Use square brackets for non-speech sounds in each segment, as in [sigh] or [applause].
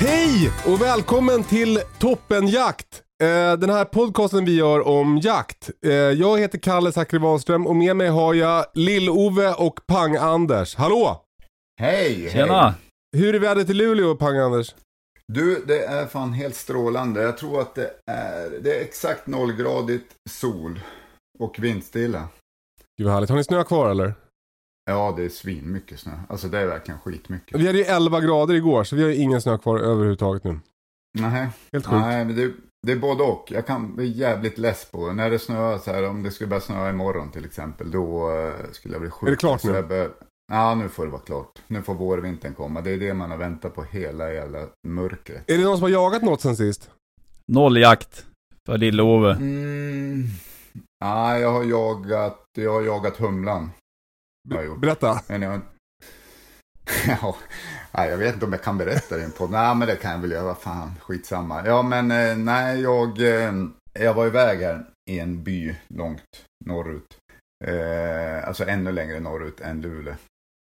Hej och välkommen till Toppenjakt! Eh, Den här podcasten vi gör om jakt. Eh, Jag heter Kalle Zackari Wahlström och med mig har jag Lill-Ove och Pang-Anders. Hallå! Hej! Tjena! Hej. Hur är vädret i Luleå, Pang-Anders? Du, det är fan helt strålande. Jag tror att det är, det är exakt nollgradigt sol och vindstilla. Gud vad härligt. Har ni snö kvar eller? Ja, det är svinmycket snö. Alltså det är verkligen skitmycket. Vi hade ju 11 grader igår så vi har ju ingen snö kvar överhuvudtaget nu. Nej, Helt sjukt. Nej men det, det är både och. Jag kan bli jävligt less på när det snöar så här. Om det skulle börja snöa imorgon till exempel. Då eh, skulle jag bli sjuk. Är det klart nu? bör, ja, nu får det vara klart. Nu får vårvintern komma. Det är det man har väntat på hela jävla mörkret. Är det någon som har jagat något sen sist? Noll jakt för Lille-Ove. Mm. Ja, jag har jagat, jag har jagat humlan. Berätta. Men jag... [laughs] ja, jag vet inte om jag kan berätta det på. Nej, men det kan jag väl göra. Fan, skitsamma. Ja, men eh, nej, jag, eh, jag var iväg här i en by långt norrut. Eh, alltså ännu längre norrut än Luleå.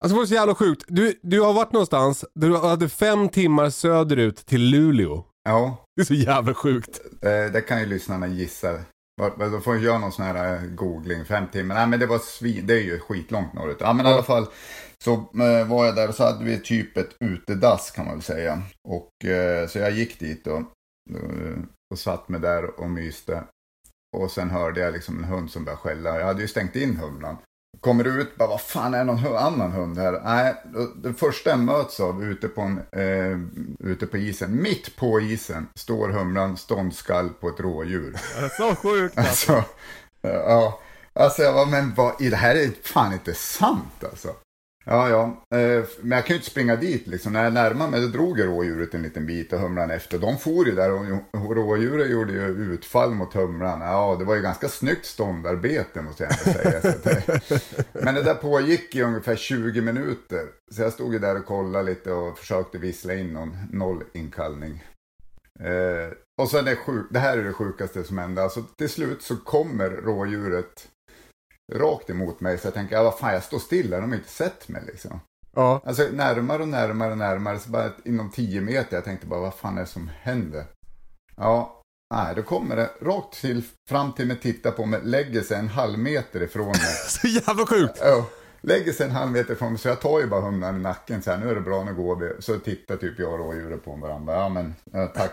Alltså det var så jävla sjukt. Du, du har varit någonstans där du hade fem timmar söderut till Luleå. Ja, Det är så jävla sjukt. eh, det kan ju lyssnarna gissa. Då får jag göra någon sån här eh, googling, fem timmar. Nej men det var svin, det är ju skitlångt norrut. Ja men i alla fall så eh, var jag där och så hade vi typ ett utedass kan man väl säga. Och eh, så jag gick dit och, och satt mig där och myste. Och sen hörde jag liksom en hund som började skälla. Jag hade ju stängt in humlan. Kommer ut, bara vad fan är det någon annan hund här? Nej, det första jag möts av ute på, en, eh, ute på isen, mitt på isen, står humlan ståndskall på ett rådjur. Så sjukt Alltså, ja. Alltså jag bara, men vad, det här är fan inte sant alltså. Ja, ja. Eh, men jag kan ju inte springa dit liksom. När jag närmade mig, då drog jag rådjuret en liten bit och humlan efter. De for ju där och, rådjuret gjorde ju utfall mot humlan. Ja, det var ju ganska snyggt ståndarbete måste jag ändå säga. Det, men det där pågick i ungefär 20 minuter. Så jag stod ju där och kollade lite och försökte vissla in någon nollinkallning. Eh, och sen det, sjuk, det här är det sjukaste som hände. Alltså till slut så kommer rådjuret rakt emot mig. Så jag tänker, ja, vad fan jag står stilla, de har inte sett mig liksom. Ja. Alltså närmare och närmare och närmare. Så bara inom 10 meter, jag tänkte bara, vad fan är det som händer? Ja, nej, då kommer det rakt till, fram till mig, tittar på mig, lägger sig en halv meter ifrån mig. [laughs] Så jävla sjukt. Ja, lägger sig en halv meter ifrån mig, så jag tar ju bara humlan i nacken så här, nu är det bra, nu går vi. Så tittar typ jag och rådjuret på varandra. Ja men, ja, tack.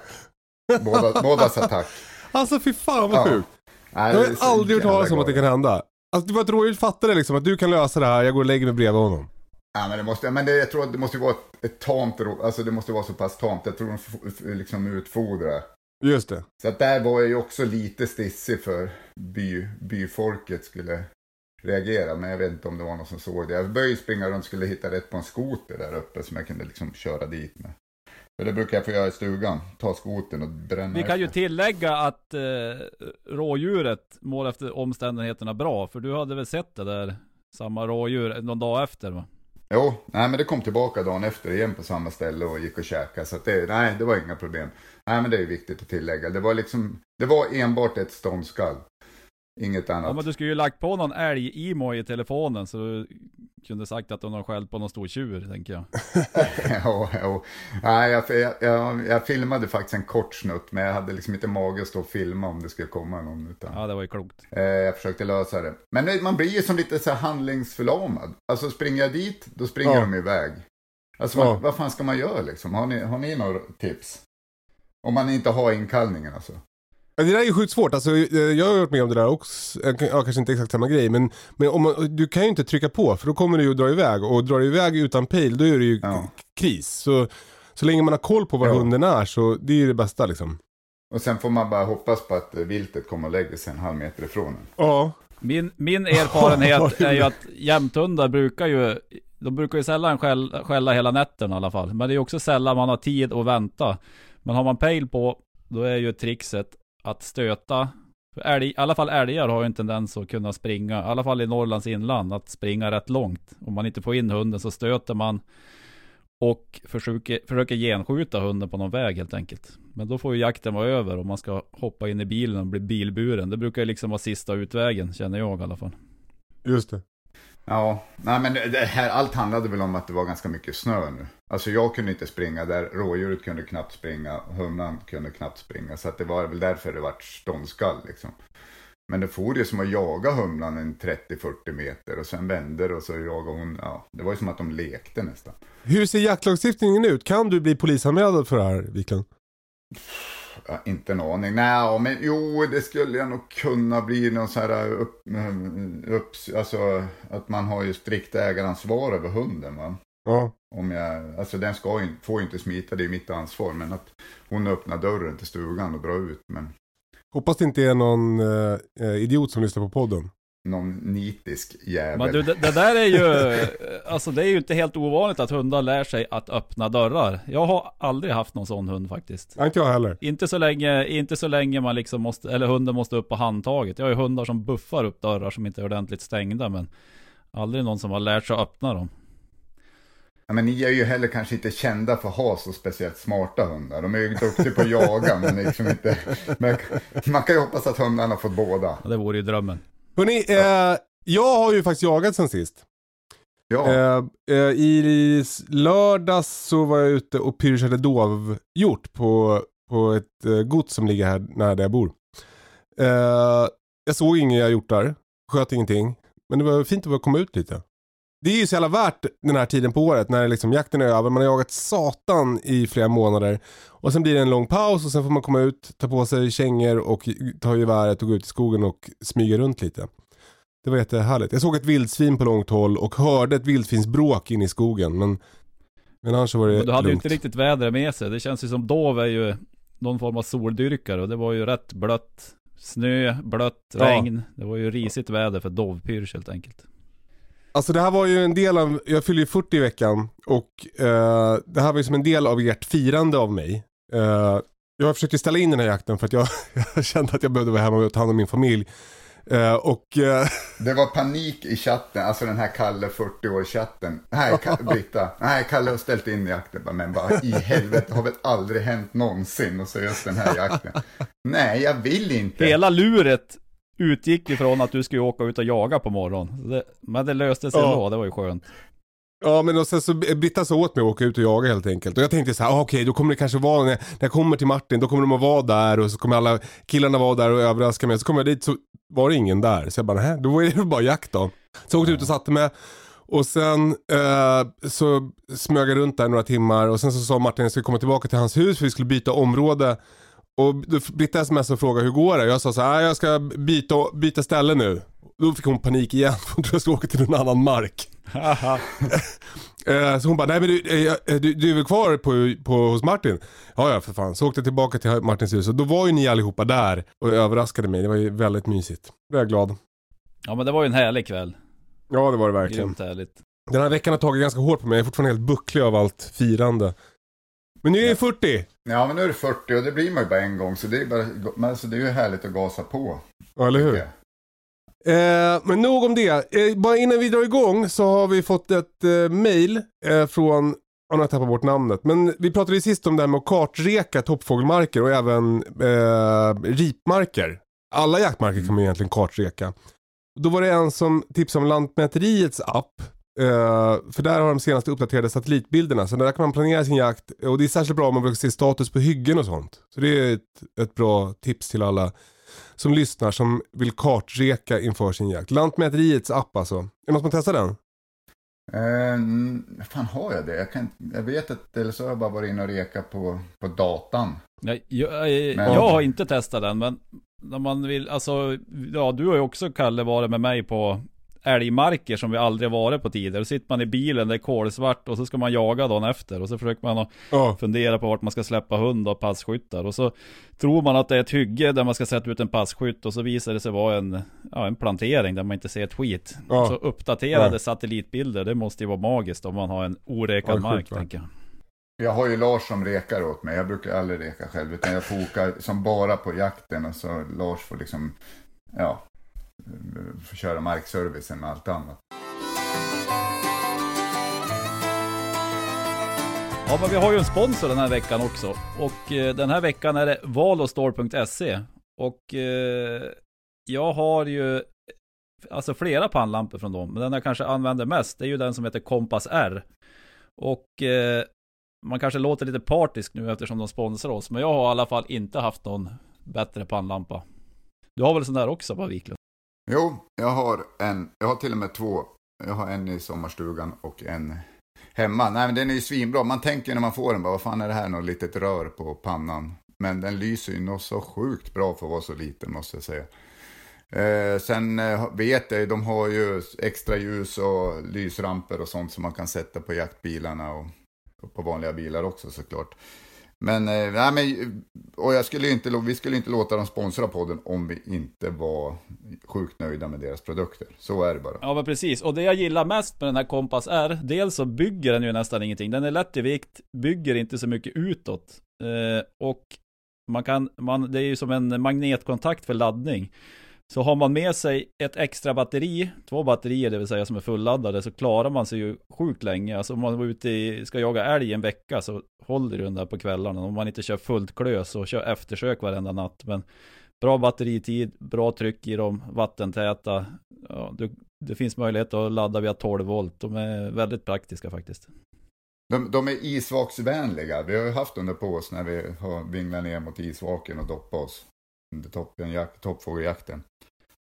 Båda, båda sa tack. [laughs] Alltså fy fan vad Ja. sjukt. Nej, Jag har aldrig hört talas om att det kan hända. Alltså det var ett rådjur fattade liksom att du kan lösa det här, jag går och lägger mig bredvid honom. Ja, men det måste, men det, jag tror att det måste vara ett, ett tamt, rå- alltså det måste vara så pass tamt. Jag tror de liksom utfodrar. Just det. Så att där var jag ju också lite stissig för by, byfolket skulle reagera. Men jag vet inte om det var någon som såg det. Jag började springa runt och skulle hitta rätt på en skoter där uppe som jag kunde liksom köra dit med. För det brukar jag få göra i stugan. Ta skotern och bränna Vi kan ju efter. tillägga att eh, rådjuret mår efter omständigheterna bra. För du hade väl sett det där, samma rådjur, någon dag efter va? Jo, nej men det kom tillbaka dagen efter igen på samma ställe och gick och käkade. Så det, nej, det var inga problem. Nej men det är viktigt att tillägga. Det var liksom, det var enbart ett ståndskall. Inget annat. Ja men du skulle ju lagt på någon älg-emo i telefonen så du kunde sagt att de har skällt på någon stor tjur, tänker jag. [laughs] jo, jo. Nej, jag, jag, jag, jag filmade faktiskt en kort snutt, men jag hade liksom inte mage att stå och filma om det skulle komma någon. Utan, Ja, det var ju klokt. eh, jag försökte lösa det. Men man blir ju som lite så här handlingsförlamad. Alltså springer jag dit, då springer Ja. de iväg. Alltså Ja. vad, vad fan ska man göra liksom? Har ni, har ni några tips? Om man inte har inkallningen alltså. Det där är ju sjukt svårt, alltså, eh, jag har varit med om det där också, ja, kanske inte exakt samma grej, men, men om man, du kan ju inte trycka på för då kommer du ju att dra iväg och drar du iväg utan pejl då är det ju Ja. kris. Så, så länge man har koll på var Ja. hunden är så det är ju det bästa liksom. Och sen får man bara hoppas på att eh, viltet kommer och lägger sig en halv meter ifrån en. Ja. Min, min erfarenhet [laughs] är ju att jämthundar brukar ju, de brukar ju sällan skälla, skälla hela nätterna i alla fall. Men det är ju också sällan man har tid att vänta. Men har man pejl på, då är ju trixet att stöta. För älg, I alla fall älgar har ju en tendens att kunna springa, i alla fall i Norrlands inland, att springa rätt långt. Om man inte får in hunden så stöter man och försöker, försöker genskjuta hunden på någon väg helt enkelt. Men då får ju jakten vara över om man ska hoppa in i bilen och bli bilburen. Det brukar ju liksom vara sista utvägen, känner jag i alla fall. Just det. Ja, nej men det här, allt handlade väl om att det var ganska mycket snö nu. Alltså jag kunde inte springa där, rådjuret kunde knappt springa, humlan kunde knappt springa. Så att det var väl därför det vart ståndskall liksom. Men det for ju som att jaga humlan en 30-40 meter och sen vände det och så jagade hon, ja, det var ju som att de lekte nästan. Hur ser jaktlagstiftningen ut? Kan du bli polisanmäld för det här Wiklund? Ja, inte en aning. Nej, men jo, det skulle jag nog kunna bli någon så här upp, upp, alltså att man har ju strikt ägaransvar över hunden va. Ja. Om jag, alltså den ska ju, får ju inte smita, det är mitt ansvar. Men att hon öppnar dörren till stugan och drar ut. Men Hoppas det inte är någon eh, eh, idiot som lyssnar på podden. Någon nitisk jävel. Men du, det, det där är ju, [laughs] alltså det är ju inte helt ovanligt att hundar lär sig att öppna dörrar. Jag har aldrig haft någon sån hund faktiskt. Inte jag heller. Inte så länge, inte så länge man liksom måste, eller hunden måste upp på handtaget. Jag har ju hundar som buffar upp dörrar som inte är ordentligt stängda, men aldrig någon som har lärt sig att öppna dem. Ja, men ni är ju heller kanske inte kända för att ha så speciellt smarta hundar. De är ju duktiga på att jaga, men liksom inte... [laughs] Men man kan ju hoppas att hundarna har fått båda. Ja, Det vore ju drömmen. Hörrni, eh, jag har ju faktiskt jagat sen sist. Ja, Eh, eh, I lördags så var jag ute och pyrschade dovhjort på, på ett eh, gods som ligger här nära där jag bor. Eh, jag såg inga hjortar, sköt ingenting. Men det var fint att komma ut lite. Det är ju så jävla värt den här tiden på året när liksom jakten är över. Man har jagat satan i flera månader. Och sen blir det en lång paus och sen får man komma ut, ta på sig kängor och ta geväret och gå ut i skogen och smyga runt lite. Det var jättehärligt. Jag såg ett vildsvin på långt håll och hörde ett vildsvinsbråk in i skogen. Men, men annars var det Men du hade ju lugnt. inte riktigt vädret med sig. Det känns ju som dov är ju någon form av soldyrkare och det var ju rätt blött. Snö, blött, Ja. regn. Det var ju risigt väder för dovpyrsch helt enkelt. Alltså det här var ju en del av, jag fyller ju 40 i veckan och eh, det här var ju som en del av ert firande av mig. Eh, jag försökte ställa in den här jakten för att jag, [laughs] jag kände att jag behövde vara hemma och ta hand om min familj. Eh, och eh, [laughs] det var panik i chatten, alltså den här Kalle 40 år chatten. Nej, Ka- [laughs] Britta. Nej, Kalle har ställt in jakten. Men bara i helvete, har väl aldrig hänt någonsin och så just den här jakten. Nej, jag vill inte. Hela luret utgick ifrån att du skulle åka ut och jaga på morgonen. Men det löste sig Ja. ändå, det var ju skönt. Ja men och sen så Britta sa åt mig att åka ut och jaga helt enkelt. Och jag tänkte så här, ah, okej då kommer det kanske vara, när, jag kommer till Martin då kommer de att vara där och så kommer alla killarna vara där och överraska mig. Så kommer jag dit så var det ingen där. Så jag bara, nej då är det [laughs] bara jakt då. Så jag åkte ut och satte mig. Och sen eh, så smög jag runt där några timmar och sen så sa Martin att jag skulle komma tillbaka till hans hus för vi skulle byta område. Och Britta smsade och frågade hur går det? Jag sa så här, "Ah, jag ska byta, byta ställe nu. Då fick hon panik igen, [laughs] hon trodde jag skulle åka till någon annan mark. [laughs] Eh, Så hon bara, nej men du, eh, du, du är väl kvar på, på, hos Martin? Ja ja för fan. Så åkte jag tillbaka till Martins hus och då var ju ni allihopa där och överraskade mig. Det var ju väldigt mysigt. Då är jag glad. Ja men det var ju en härlig kväll. Ja det var det verkligen. Grymt härligt. Den här veckan har tagit ganska hårt på mig. Jag är fortfarande helt bucklig av allt firande. Men nu är jag 40. Ja, men nu är det 40 och det blir man ju bara en gång. Så det är, bara, men alltså, det är ju härligt att gasa på. Ja, eller hur? Eh, men nog om det. Eh, bara innan vi drar igång så har vi fått ett eh, mail eh, från, ja, nu har jag tappat bort namnet, men vi pratade ju sist om det här med att kartreka toppfågelmarker och även eh, ripmarker. Alla jaktmarker kan man egentligen kartreka. Då var det en som tipsade om Lantmäteriets app för där har de senaste uppdaterade satellitbilderna. Så där kan man planera sin jakt. Och det är särskilt bra om man vill se status på hyggen och sånt. Så det är ett, ett bra tips till alla som lyssnar som vill kartreka inför sin jakt. Lantmäteriets app alltså. Är det någon som har testat den? Eh, fan har jag det? Jag, kan, jag vet att, eller så har jag bara varit inne och reka på, på datan. Nej, jag, jag, Men- jag har inte testat den, men när man vill, alltså, ja du har ju också Kalle varit med mig på älgmarker som vi aldrig varit på tidigare. Då sitter man i bilen, det är kolsvart och så ska man jaga dagen efter och så försöker man Ja. fundera på vart man ska släppa hund och passkyttar och så tror man att det är ett hygge där man ska sätta ut en passkytt och så visar det sig vara en, ja, en plantering där man inte ser ett skit. Ja. Så uppdaterade Ja. satellitbilder, det måste ju vara magiskt om man har en orekad mark tänker jag. Jag har ju Lars som rekar åt mig. Jag brukar aldrig reka själv. Utan jag fokar som bara på jakten. Och så Lars får liksom, ja, får köra markservicen med allt annat. Ja men vi har ju en sponsor den här veckan också. Och eh, den här veckan är det valostore.se. Och eh, jag har ju alltså flera pannlampor från dem. Men den jag kanske använder mest det är ju den som heter Kompass R. Och eh, man kanske låter lite partisk nu eftersom de sponsrar oss. Men jag har i alla fall inte haft någon bättre pannlampa. Du har väl sån där också va Wiklund? Jo, jag har en, jag har till och med två. Jag har en i sommarstugan och en hemma. Nej men den är ju svinbra. Man tänker när man får den bara, vad fan är det här? Något litet rör på pannan. Men den lyser ju något så sjukt bra för att vara så liten måste jag säga. Eh, sen eh, vet jag ju, de har ju extra ljus och lysramper och sånt som man kan sätta på jaktbilarna och, och på vanliga bilar också såklart. Men, eh, nej, men och jag skulle inte, vi skulle inte låta dem sponsra podden om vi inte var sjukt nöjda med deras produkter. Så är det bara. Ja men precis, och det jag gillar mest med den här Kompass är, dels så bygger den ju nästan ingenting. Den är lätt i vikt, bygger inte så mycket utåt. Eh, och man kan, man, det är ju som en magnetkontakt för laddning. Så har man med sig ett extra batteri, två batterier det vill säga som är fulladdade, så klarar man sig ju sjukt länge. Alltså om man var ute i, ska jaga älg en vecka så håller den där på kvällarna. Om man inte kör fullt klös så kör eftersök varenda natt. Men bra batteritid, bra tryck i dem, vattentäta. Ja, det, det finns möjlighet att ladda via 12 volt. De är väldigt praktiska faktiskt. De, de är isvaksvänliga. Vi har ju haft dem där på oss när vi har vinglat ner mot isvaken och doppat oss toppfågeljakten.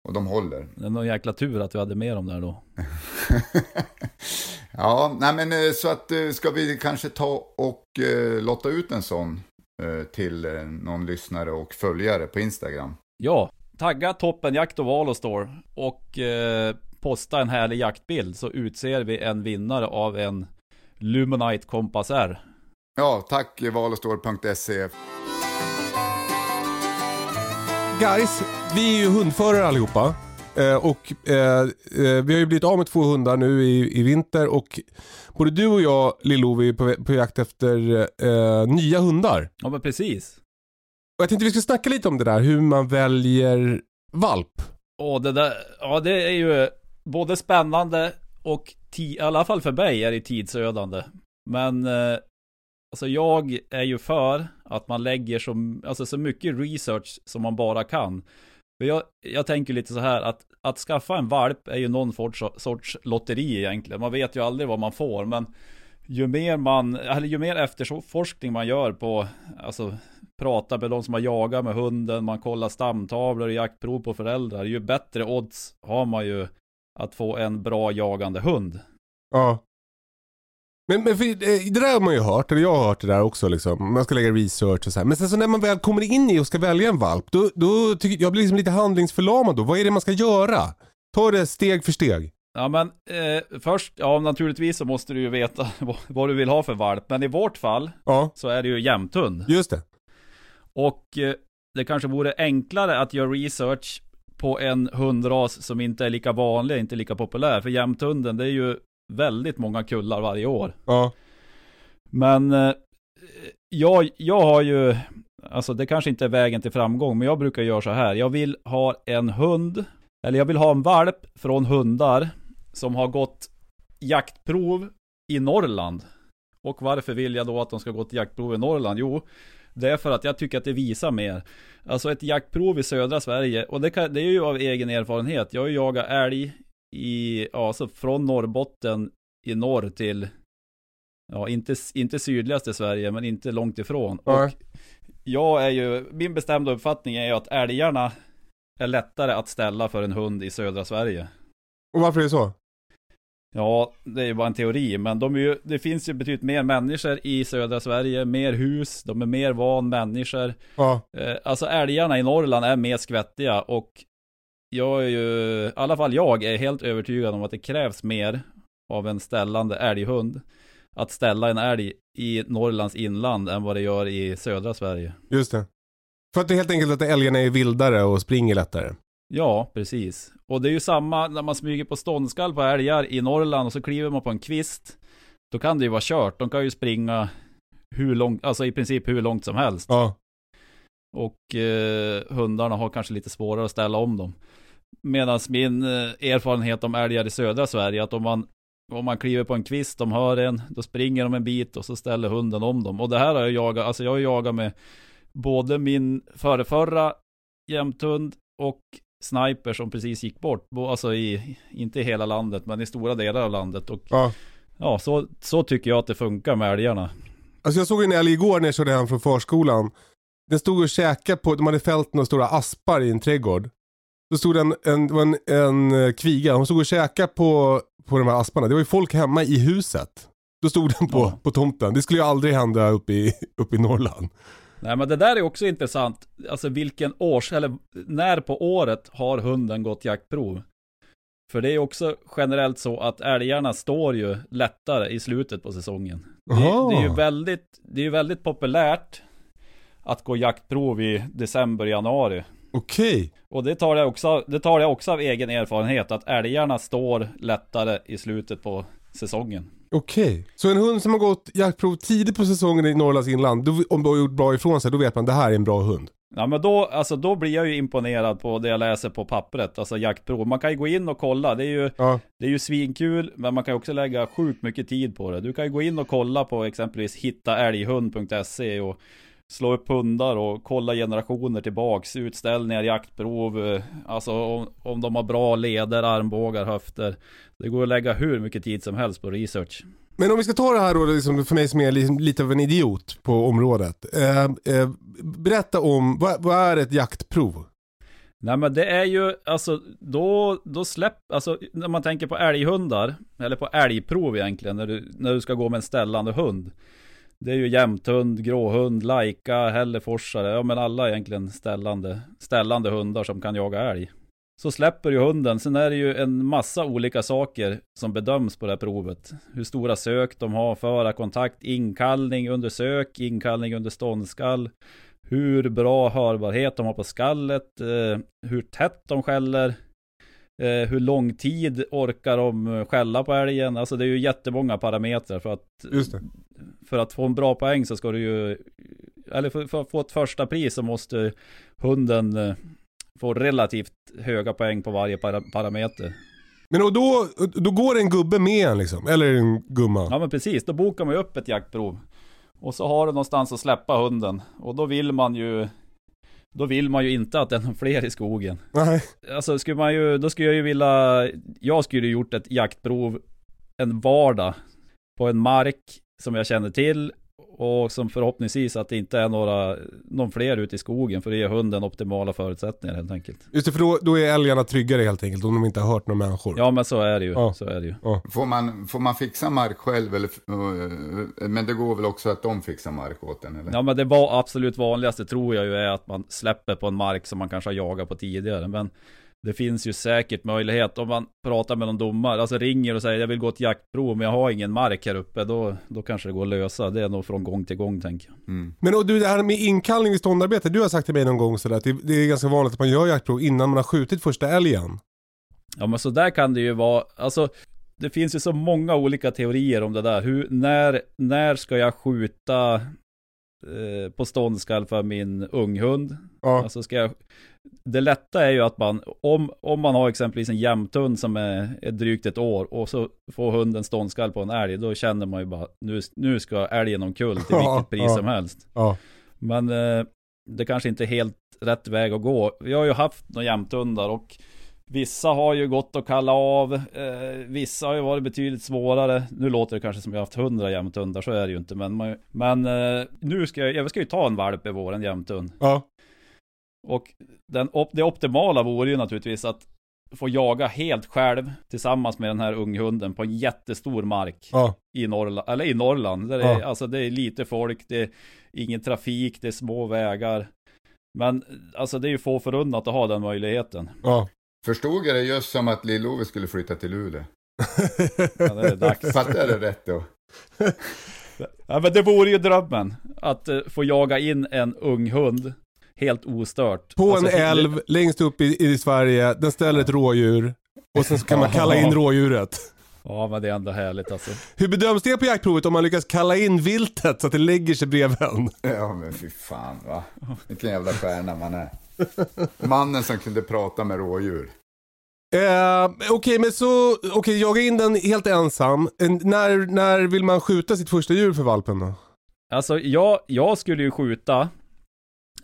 Och de håller. Det är någon jäkla tur att vi hade med dem där då. [laughs] ja, nej men eh, så att eh, ska vi kanske ta och eh, lotta ut en sån eh, till eh, någon lyssnare och följare på Instagram. Ja, tagga toppen jakt och val och posta en härlig jaktbild så utser vi en vinnare av en Lumonite Kompass R. Ja, tack valostor.se. Guys, vi är ju hundförare allihopa. Eh, och eh, eh, vi har ju blivit av med två hundar nu i, i vinter och både du och jag Lill-Ove är på, på jakt efter eh, nya hundar. Ja men precis. Och jag tänkte vi ska snacka lite om det där, hur man väljer valp. Och det där, ja det är ju både spännande och ti- i alla fall för mig är det tidsödande. Men eh, alltså jag är ju för att man lägger så, alltså så mycket research som man bara kan. För jag, jag tänker lite så här att, att skaffa en valp är ju någon sorts, sorts lotteri egentligen. Man vet ju aldrig vad man får, men ju mer man, eller ju mer efterforskning man gör på, alltså prata med de som har jagat med hunden, man kollar stamtavlor och jaktprov på föräldrar, ju bättre odds har man ju att få en bra jagande hund. Ja. Men, men för, eh, det där har man ju hört, eller jag har hört det där också liksom. Man ska lägga research och så här. Men sen så när man väl kommer in i och ska välja en valp, då, då tycker jag blir liksom lite handlingsförlamad då. Vad är det man ska göra? Ta det steg för steg. Ja men eh, först, ja naturligtvis så måste du ju veta [laughs] vad, vad du vill ha för valp, men i vårt fall Ja, så är det ju jämthund. just det. Och eh, det kanske vore enklare att göra research på en hundras som inte är lika vanlig, inte lika populär. För jämthunden, det är ju väldigt många kullar varje år. Ja. Men eh, jag, jag har ju, alltså det kanske inte är vägen till framgång, men jag brukar göra så här. Jag vill ha en hund, eller jag vill ha en valp från hundar som har gått jaktprov i Norrland. Och varför vill jag då att de ska gå till jaktprov i Norrland? Jo, det är för att jag tycker att det visar mer. Alltså ett jaktprov i södra Sverige, och det, kan, det är ju av egen erfarenhet. Jag har ju jagat älg i, ja, alltså från Norrbotten i norr till, ja inte, inte sydligaste Sverige, men inte långt ifrån. Nej. Och jag är ju, min bestämda uppfattning är ju att älgarna är lättare att ställa för en hund i södra Sverige. Och varför är det så? Ja, det är ju bara en teori, men de ju, det finns ju betydligt mer människor i södra Sverige, mer hus, de är mer van människor. Ja. Eh, alltså älgarna i Norrland är mer skvättiga och jag är ju, i alla fall jag är helt övertygad om att det krävs mer av en ställande älghund att ställa en älg i Norrlands inland än vad det gör i södra Sverige. Just det. För att det är helt enkelt att älgarna är vildare och springer lättare. Ja, precis. Och det är ju samma när man smyger på ståndskall på älgar i Norrland och så kliver man på en kvist. Då kan det ju vara kört. De kan ju springa hur långt, alltså i princip hur långt som helst. Ja. Och eh, hundarna har kanske lite svårare att ställa om dem. Medan min eh, erfarenhet om älgar i södra Sverige, att om man, om man kliver på en kvist, de hör en, då springer de en bit och så ställer hunden om dem. Och det här har jag jagat, alltså jag har jagat med både min förrförra jämthund och sniper som precis gick bort. Bo- Alltså i, inte i hela landet, men i stora delar av landet. Och ja. ja, så, så tycker jag att det funkar med älgarna. Alltså jag såg en älg igår när jag körde hem från förskolan. Den stod och käkade på, de hade fällt några stora aspar i en trädgård. Då stod en, en, en, en eh, kviga, hon stod och käkade på, på de här asparna. Det var ju folk hemma i huset. Då stod den på, Ja. på tomten. Det skulle ju aldrig hända uppe i, uppe i Norrland. Nej men det där är också intressant. Alltså vilken års, eller när på året har hunden gått jaktprov? För det är också generellt så att älgarna står ju lättare i slutet på säsongen. Det, det är ju väldigt, det är ju väldigt populärt att gå jaktprov i december, januari. Okej. Och det tar jag också, det tar jag också av egen erfarenhet, att älgarna står lättare i slutet på säsongen. Okej. Så en hund som har gått jaktprov tidigt på säsongen i Norrlands inland, då, om du har gjort bra ifrån sig, då vet man det här är en bra hund. Ja men då, alltså då blir jag ju imponerad på det jag läser på pappret, alltså jaktprov. Man kan ju gå in och kolla, det är ju, Ja. det är ju svinkul, men man kan ju också lägga sjukt mycket tid på det. Du kan ju gå in och kolla på exempelvis hittaälghund.se och slå upp hundar och kolla generationer tillbaks, utställningar, jaktprov, eh, alltså om, om de har bra leder, armbågar, höfter. Det går att lägga hur mycket tid som helst på research. Men om vi ska ta det här då, liksom för mig som är liksom lite av en idiot på området. Eh, eh, berätta om, vad, vad är ett jaktprov? Nej men det är ju, alltså då, då släpp, alltså när man tänker på älghundar, eller på älgprov egentligen, när du, när du ska gå med en ställande hund. Det är ju jämthund, gråhund, laika, hälleforsare, ja men alla egentligen ställande, ställande hundar som kan jaga älg. Så släpper ju hunden, sen är det ju en massa olika saker som bedöms på det här provet. Hur stora sök de har, föra kontakt, inkallning under sök, inkallning under ståndskall. Hur bra hörbarhet de har på skallet, eh, hur tätt de skäller, eh, hur lång tid orkar de skälla på älgen. Alltså det är ju jättemånga parametrar för att, Just det för att få en bra poäng så ska du ju, eller för, för att få ett första pris så måste hunden eh, få relativt höga poäng på varje para, parameter. Men och då, då går en gubbe med en liksom, eller en gumma. Ja men precis, då bokar man ju upp ett jaktprov. Och så har du någonstans att släppa hunden. Och då vill man ju Då vill man ju inte att det är någon fler i skogen. Nej. Alltså skulle man ju, då skulle jag ju vilja Jag skulle ju gjort ett jaktprov En vardag På en mark som jag känner till Och som förhoppningsvis att det inte är några Någon fler ute i skogen för att ge hunden optimala förutsättningar helt enkelt. Just det, för då, då är älgarna tryggare helt enkelt om de inte har hört några människor. Ja men så är det ju. Ja. Så är det ju. Får man, får man fixa mark själv? Eller, eh, men det går väl också att de fixar mark åt en? Eller? Ja men det var absolut vanligaste tror jag ju är att man släpper på en mark som man kanske har jagat på tidigare. Men det finns ju säkert möjlighet om man pratar med någon domare, alltså ringer och säger jag vill gå ett jaktprov men jag har ingen mark här uppe. Då, då kanske det går att lösa. Det är nog från gång till gång tänker jag. Mm. Men och du, det här med inkallning vid ståndarbete, du har sagt till mig någon gång sådär att det, det är ganska vanligt att man gör jaktprov innan man har skjutit första älgen. Ja men så där kan det ju vara, alltså det finns ju så många olika teorier om det där. Hur, när, när ska jag skjuta eh, på ståndskall för min unghund? Ja. Alltså ska jag, det lätta är ju att man, om, om man har exempelvis en jämthund som är, är drygt ett år och så får hunden ståndskall på en älg, då känner man ju bara nu, nu ska älgen omkull till [laughs] vilket pris som helst. Men eh, det kanske inte är helt rätt väg att gå. Vi har ju haft några jämthundar och Vissa har ju gått att kalla av, eh, vissa har ju varit betydligt svårare. Nu låter det kanske som jag har haft hundra jämthundar, så är det ju inte. Men, man- men eh, nu ska jag, jag ska ju ta en valp i vår, en jämthund. Ja. Och den, op- det optimala vore ju naturligtvis att få jaga helt själv tillsammans med den här unghunden på en jättestor mark Ja. i Norrland, eller i Norrland. Där det, är, Ja. alltså, det är lite folk, det är ingen trafik, det är små vägar. Men alltså det är ju få förunnat att ha den möjligheten. Ja. Förstod jag det just som att Lill-Ove skulle flytta till Luleå? [laughs] Ja, det är dags. Fattar jag det rätt då? Ja, men det vore ju drömmen. Att eh, få jaga in en ung hund helt ostört. På Alltså, en älv längst upp i, i Sverige, den ställer ett rådjur. Och sen så kan man kalla in rådjuret. Ja, men det är ändå härligt alltså. Hur bedöms det på jaktprovet om man lyckas kalla in viltet så att det lägger sig bredvid en? Ja men fy fan va. Vilken jävla stjärna man är. Mannen som kunde prata med rådjur. Eh, Okej, men så, okej, jaga in den helt ensam. En, när, när vill man skjuta sitt första djur för valpen då? Alltså jag, jag skulle ju skjuta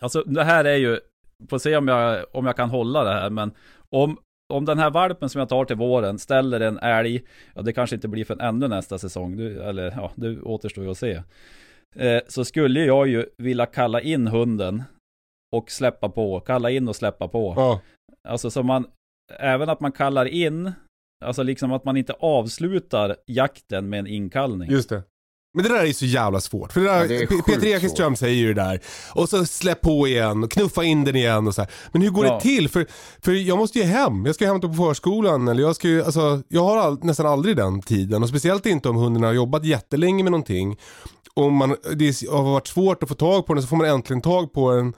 Alltså det här är ju Får se om jag, om jag kan hålla det här men Om, om den här valpen som jag tar till våren ställer en älg Ja det kanske inte blir för ännu nästa säsong du, Eller ja, det återstår ju att se. Eh, Så skulle jag ju vilja kalla in hunden Och släppa på, kalla in och släppa på. Ja, Alltså så man Även att man kallar in Alltså liksom att man inte avslutar jakten med en inkallning. Just det. Men det där är ju så jävla svårt. För det där, Ja, det Peter Ekenström säger ju det där. Och så släpp på igen och knuffa in den igen och så här. Men hur går Ja. det till? För, för jag måste ju hem. Jag ska hämta på förskolan. Eller jag, ska ju, alltså, jag har all, nästan aldrig den tiden. Och speciellt inte om hunden har jobbat jättelänge med någonting. Och man, det har varit svårt att få tag på den så får man äntligen tag på den.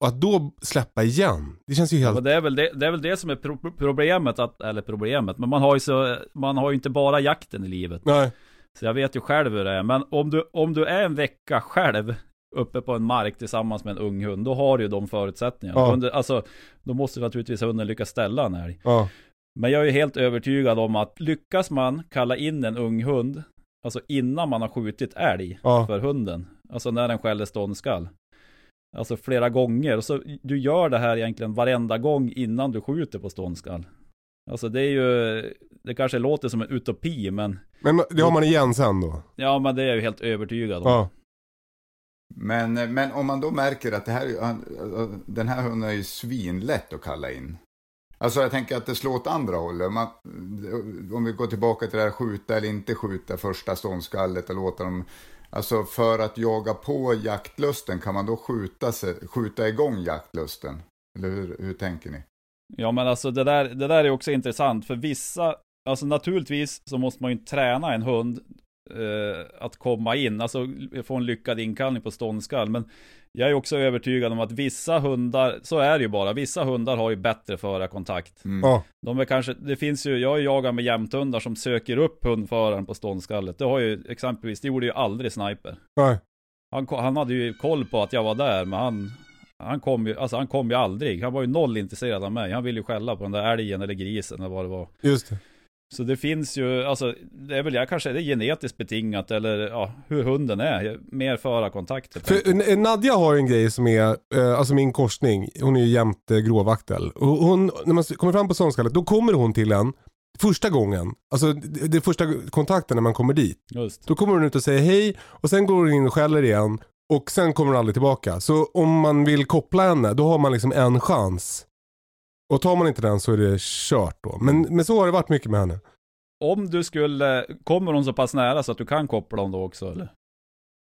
Och att då släppa igen. Det känns ju Ja, helt... men det, är väl det, det är väl det som är pro problemet, att, eller problemet, men man har ju så, man har ju inte bara jakten i livet. Nej. Så jag vet ju själv hur det är, men om du, om du är en vecka själv uppe på en mark tillsammans med en ung hund, då har du ju de förutsättningarna. Ja. Under, alltså, då måste naturligtvis hunden lyckas ställa en älg. Ja. Men jag är ju helt övertygad om att lyckas man kalla in en ung hund, alltså innan man har skjutit älg Ja. för hunden, alltså när den skäller ståndskall. Alltså flera gånger, så du gör det här egentligen varenda gång innan du skjuter på ståndskall. Alltså det är ju, det kanske låter som en utopi, men Men det har man igen sen då? ja, men det är jag ju helt övertygad om. Ja. Men, men om man då märker att det här, han- den här hunden är ju svinlätt att kalla in. Alltså jag tänker att det slår åt andra hållet. Man, om vi går tillbaka till det här skjuta eller inte skjuta första ståndskallet och låta dem... Alltså för att jaga på jaktlusten, kan man då skjuta, sig, skjuta igång jaktlusten? Eller hur, hur tänker ni? Ja men alltså det där, det där är också intressant för vissa, alltså naturligtvis så måste man ju träna en hund eh, att komma in, alltså få en lyckad inkallning på ståndskall. Men jag är också övertygad om att vissa hundar, så är det ju bara, vissa hundar har ju bättre förarkontakt. Mm. Ja. De är kanske, det finns ju, jag jagat med jämthundar som söker upp hundföraren på ståndskallet. Det har ju exempelvis, det gjorde ju aldrig Sniper. Nej. Han, han hade ju koll på att jag var där, men han, han kom ju, alltså han kom ju aldrig. Han var ju noll intresserad av mig. Han ville ju skälla på den där älgen eller grisen eller vad det var. Just det. Så det finns ju, alltså det är väl jag kanske, det är genetiskt betingat eller ja, hur hunden är. Mer förarkontakt helt enkelt. För eh, Nadja har en grej som är, eh, alltså min korsning, hon är ju jämt eh, gråvaktel. Och Hon, när man kommer fram på ståndskallet, då kommer hon till en första gången. Alltså det, det första kontakten när man kommer dit. Just. Då kommer hon ut och säger hej och sen går hon in och skäller igen. Och sen kommer hon aldrig tillbaka. Så om man vill koppla henne, då har man liksom en chans. Och tar man inte den så är det kört då. Men, men så har det varit mycket med henne. Om du skulle, kommer hon så pass nära så att du kan koppla dem då också eller?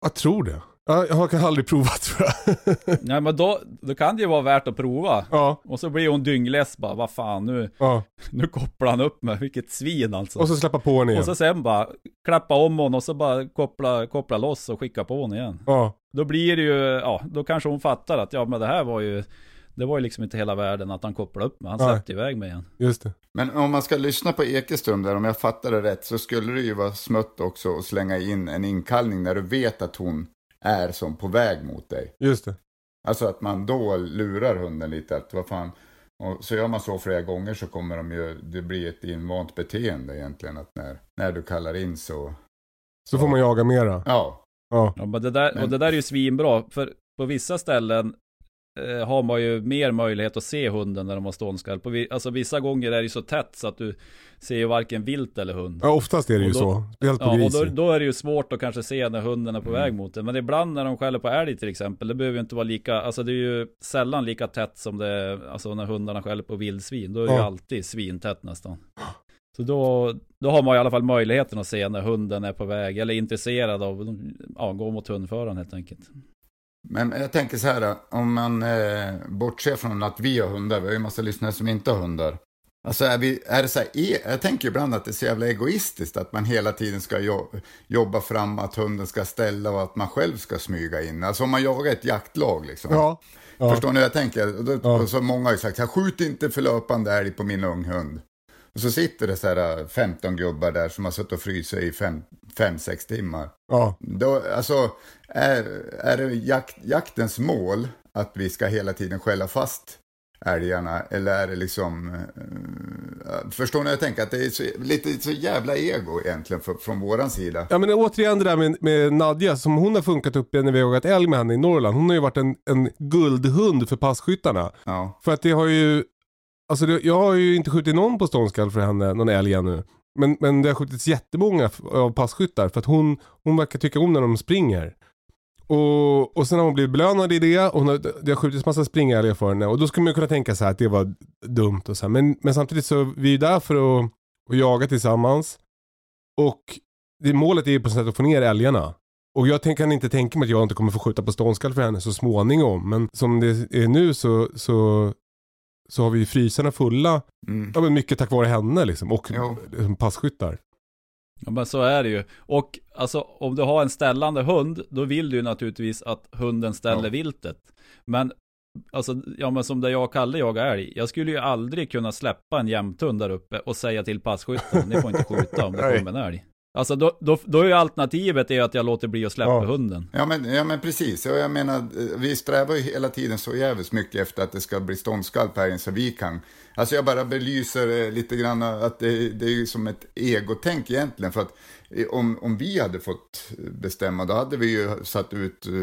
Jag tror det. Ja, Jag har aldrig provat tror jag. [laughs] Nej men då, då kan det ju vara värt att prova. ja, Och så blir hon dyngless bara, vad fan nu, ja. [laughs] nu kopplar han upp mig, vilket svin alltså. Och så släppa på henne igen. Och så sen bara klappa om hon och så bara koppla, koppla loss och skicka på hon igen. Ja, Då blir det ju, ja, då kanske hon fattar att ja men det här var ju, det var ju liksom inte hela världen att han kopplade upp mig. Han Nej. släppte iväg mig igen. just det. Men om man ska lyssna på Ekeström där, om jag fattar det rätt, så skulle det ju vara smutt också att slänga in en inkallning när du vet att hon är som på väg mot dig. Just det. Alltså att man då lurar hunden lite att vad fan. Och så gör man så flera gånger så kommer de ju, det blir ett invant beteende egentligen att när, när du kallar in så, Så får man jaga mera. ja. Ja. Ja, men det där, och det där är ju svinbra, för på vissa ställen eh, har man ju mer möjlighet att se hunden när de har ståndskall. På, alltså vissa gånger är det ju så tätt så att du ser ju varken vilt eller hund. Ja, oftast är det ju Och då- så. Speciellt på Ja, och gris. då, då är det ju svårt att kanske se när hunden är på Mm. väg mot den. Men ibland när de skäller på älg till exempel, det behöver ju inte vara lika, alltså det är ju sällan lika tätt som det är, alltså när hundarna skäller på vildsvin. Då är det ju Ja. alltid svintätt nästan. Så då, då har man i alla fall möjligheten att se när hunden är på väg, eller intresserad av, ja, gå mot hundföraren helt enkelt. Men jag tänker så här, om man eh, bortser från att vi har hundar, vi har ju en massa lyssnare som inte har hundar. Alltså är, vi, är det så här, e- jag tänker ibland att det är så jävla egoistiskt att man hela tiden ska jo, jobba fram att hunden ska ställa och att man själv ska smyga in. Alltså om man jagar ett jaktlag liksom. Ja. ja. Förstår ni hur jag tänker? Då, Ja. så många har ju sagt skjut inte för löpande älg på min unghund. Och så sitter det så här eh, 15 gubbar där som har suttit och frysit i 5-6 timmar. ja. Då, alltså, är, är det jakt, jaktens mål att vi ska hela tiden skälla fast älgarna? Eller är det liksom... eh, förstår ni vad jag tänker? Att det är så, lite så jävla ego egentligen för, från våran sida. Ja men återigen det där med, med Nadja, som hon har funkat upp när vi har jagat älg med henne i Norrland. Hon har ju varit en, en guldhund för passkyttarna. Ja, För att det har ju, alltså det, jag har ju inte skjutit någon på ståndskall för henne, någon älg ännu. Men, men det har skjutits jättemånga av passkyttar för att hon, hon verkar tycka om när de springer. Och, och sen har hon blivit belönad i det och hon har, det har skjutits massa springälgar för henne. Och då skulle man kunna tänka så här att det var dumt och så här. Men, men samtidigt så vi är ju där för att, att jaga tillsammans. Och det, målet är ju på sätt att få ner älgarna. Och jag kan inte tänka mig att jag inte kommer få skjuta på ståndskall för henne så småningom. Men som det är nu så, så, så har vi ju frysarna fulla. mm. Ja men mycket tack vare henne liksom. Och Jo. passkyttar. Ja men så är det ju. Och alltså om du har en ställande hund, då vill du ju naturligtvis att hunden ställer Ja. viltet. Men Alltså, ja men som där jag och Kalle jagar älg. Jag skulle ju aldrig kunna släppa en jämthund där uppe och säga till passkytten, ni får inte skjuta om det kommer en älg. Alltså då, då, då är ju alternativet är att jag låter bli att släppa Ja. hunden. Ja men, ja men precis, ja, jag menar, eh, vi strävar ju hela tiden så jävligt mycket efter att det ska bli ståndskall på älgen så vi kan. Alltså jag bara belyser eh, lite grann att det, det är ju som ett egotänk egentligen. För att om, om vi hade fått bestämma då hade vi ju satt ut eh,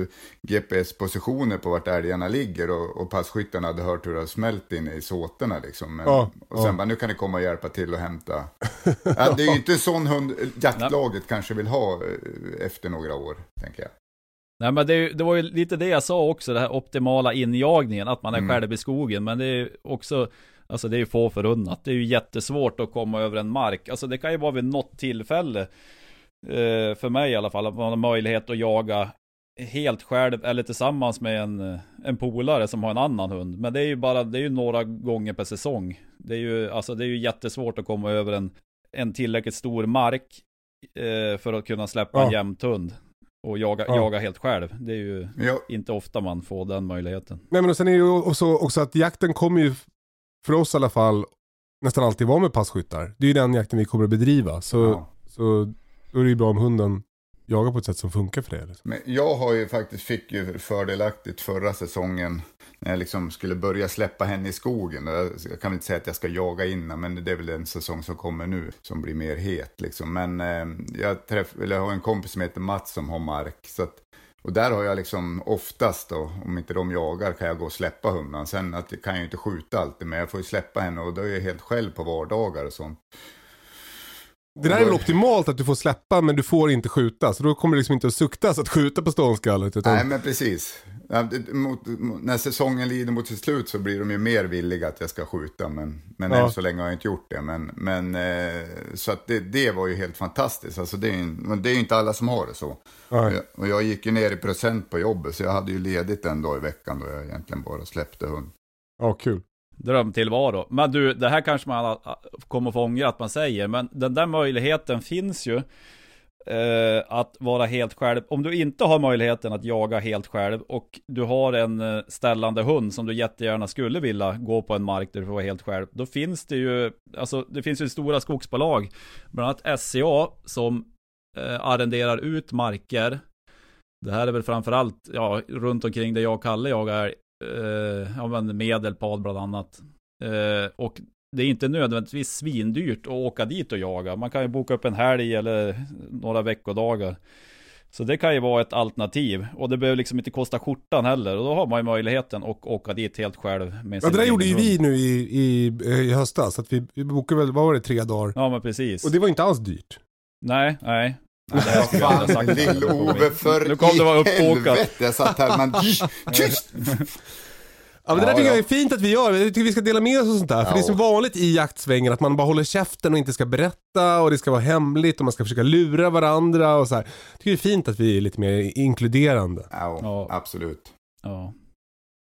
GPS-positioner på vart älgarna ligger och, och passkyttarna hade hört hur det har smält in i såterna liksom. Men, Ja, och sen ja. bara, nu kan ni komma och hjälpa till och hämta. [laughs] Ja, det är ju inte sån hund jaktlaget kanske vill ha eh, efter några år, tänker jag. Nej men det, det var ju lite det jag sa också, det här optimala injagningen, att man är Mm. själv i skogen. Men det är också, alltså det är ju få förunnat. Det är ju jättesvårt att komma över en mark. Alltså det kan ju vara vid något tillfälle, för mig i alla fall, att man har möjlighet att jaga helt själv eller tillsammans med en, en polare som har en annan hund. Men det är ju bara, det är ju några gånger per säsong. Det är ju, alltså det är ju jättesvårt att komma över en, en tillräckligt stor mark eh, för att kunna släppa en Ja. jämthund. Och jaga, Ja. jaga helt själv. Det är ju Ja, inte ofta man får den möjligheten. Nej men och sen är det ju också, också att jakten kommer ju, för oss i alla fall, nästan alltid vara med passkyttar. Det är ju den jakten vi kommer att bedriva. Så, ja. så då är det ju bra om hunden jagar på ett sätt som funkar för det. Liksom. Men jag har ju faktiskt, fick ju fördelaktigt förra säsongen när jag liksom skulle börja släppa henne i skogen. Jag kan väl inte säga att jag ska jaga in henne, men det är väl en säsong som kommer nu som blir mer het. Liksom. Men eh, jag, träff, eller jag har en kompis som heter Mats som har mark. Så att, och där har jag liksom oftast då, om inte de jagar, kan jag gå och släppa hunden. Sen att, kan jag ju inte skjuta alltid, men jag får ju släppa henne och då är jag helt själv på vardagar och sånt. Det där är väl optimalt att du får släppa men du får inte skjuta. Så då kommer det liksom inte att suktas att skjuta på ståndskallet. Utan, Nej, men precis. Mot, när säsongen lider mot sitt slut så blir de ju mer villiga att jag ska skjuta. Men, men Ja. än så länge har jag inte gjort det. Men, men, eh, så att det, det var ju helt fantastiskt. Alltså det, är ju, men det är ju inte alla som har det så. Och jag, och jag gick ju ner i procent på jobbet så jag hade ju ledigt en dag i veckan då jag egentligen bara släppte hund. Ja, kul. Drömtillvaro. Men du, det här kanske man kommer få ångra att man säger, men den där möjligheten finns ju. Eh, att vara helt själv. Om du inte har möjligheten att jaga helt själv och du har en eh, ställande hund som du jättegärna skulle vilja gå på en mark där du får vara helt själv. Då finns det ju, alltså det finns ju stora skogsbolag, bland annat SCA som eh, arrenderar ut marker. Det här är väl framförallt, ja, runt omkring där jag och Kalle jagar, eh, ja men Medelpad bland annat. Eh, och det är inte nödvändigtvis svindyrt att åka dit och jaga. Man kan ju boka upp en helg eller några veckodagar. Så det kan ju vara ett alternativ. Och det behöver liksom inte kosta skjortan heller. Och då har man ju möjligheten att åka dit helt själv med Ja, det där gjorde ju vi nu i, i, i höstas. Att vi, vi bokade väl, vad var det, tre dagar. Ja men precis. Och det var inte alls dyrt. Nej, nej. Det här lill-Ove för Nu kom det vara helvete. Jag satt här, men [laughs] tyst! Ja men det Ja, där tycker ja. jag är fint att vi gör. Jag tycker vi ska dela med oss och sånt där. För det är så vanligt i jaktsvängen att man bara håller käften och inte ska berätta och det ska vara hemligt och man ska försöka lura varandra och så här. Jag tycker det är fint att vi är lite mer inkluderande. Ja, Ja. absolut. Ja.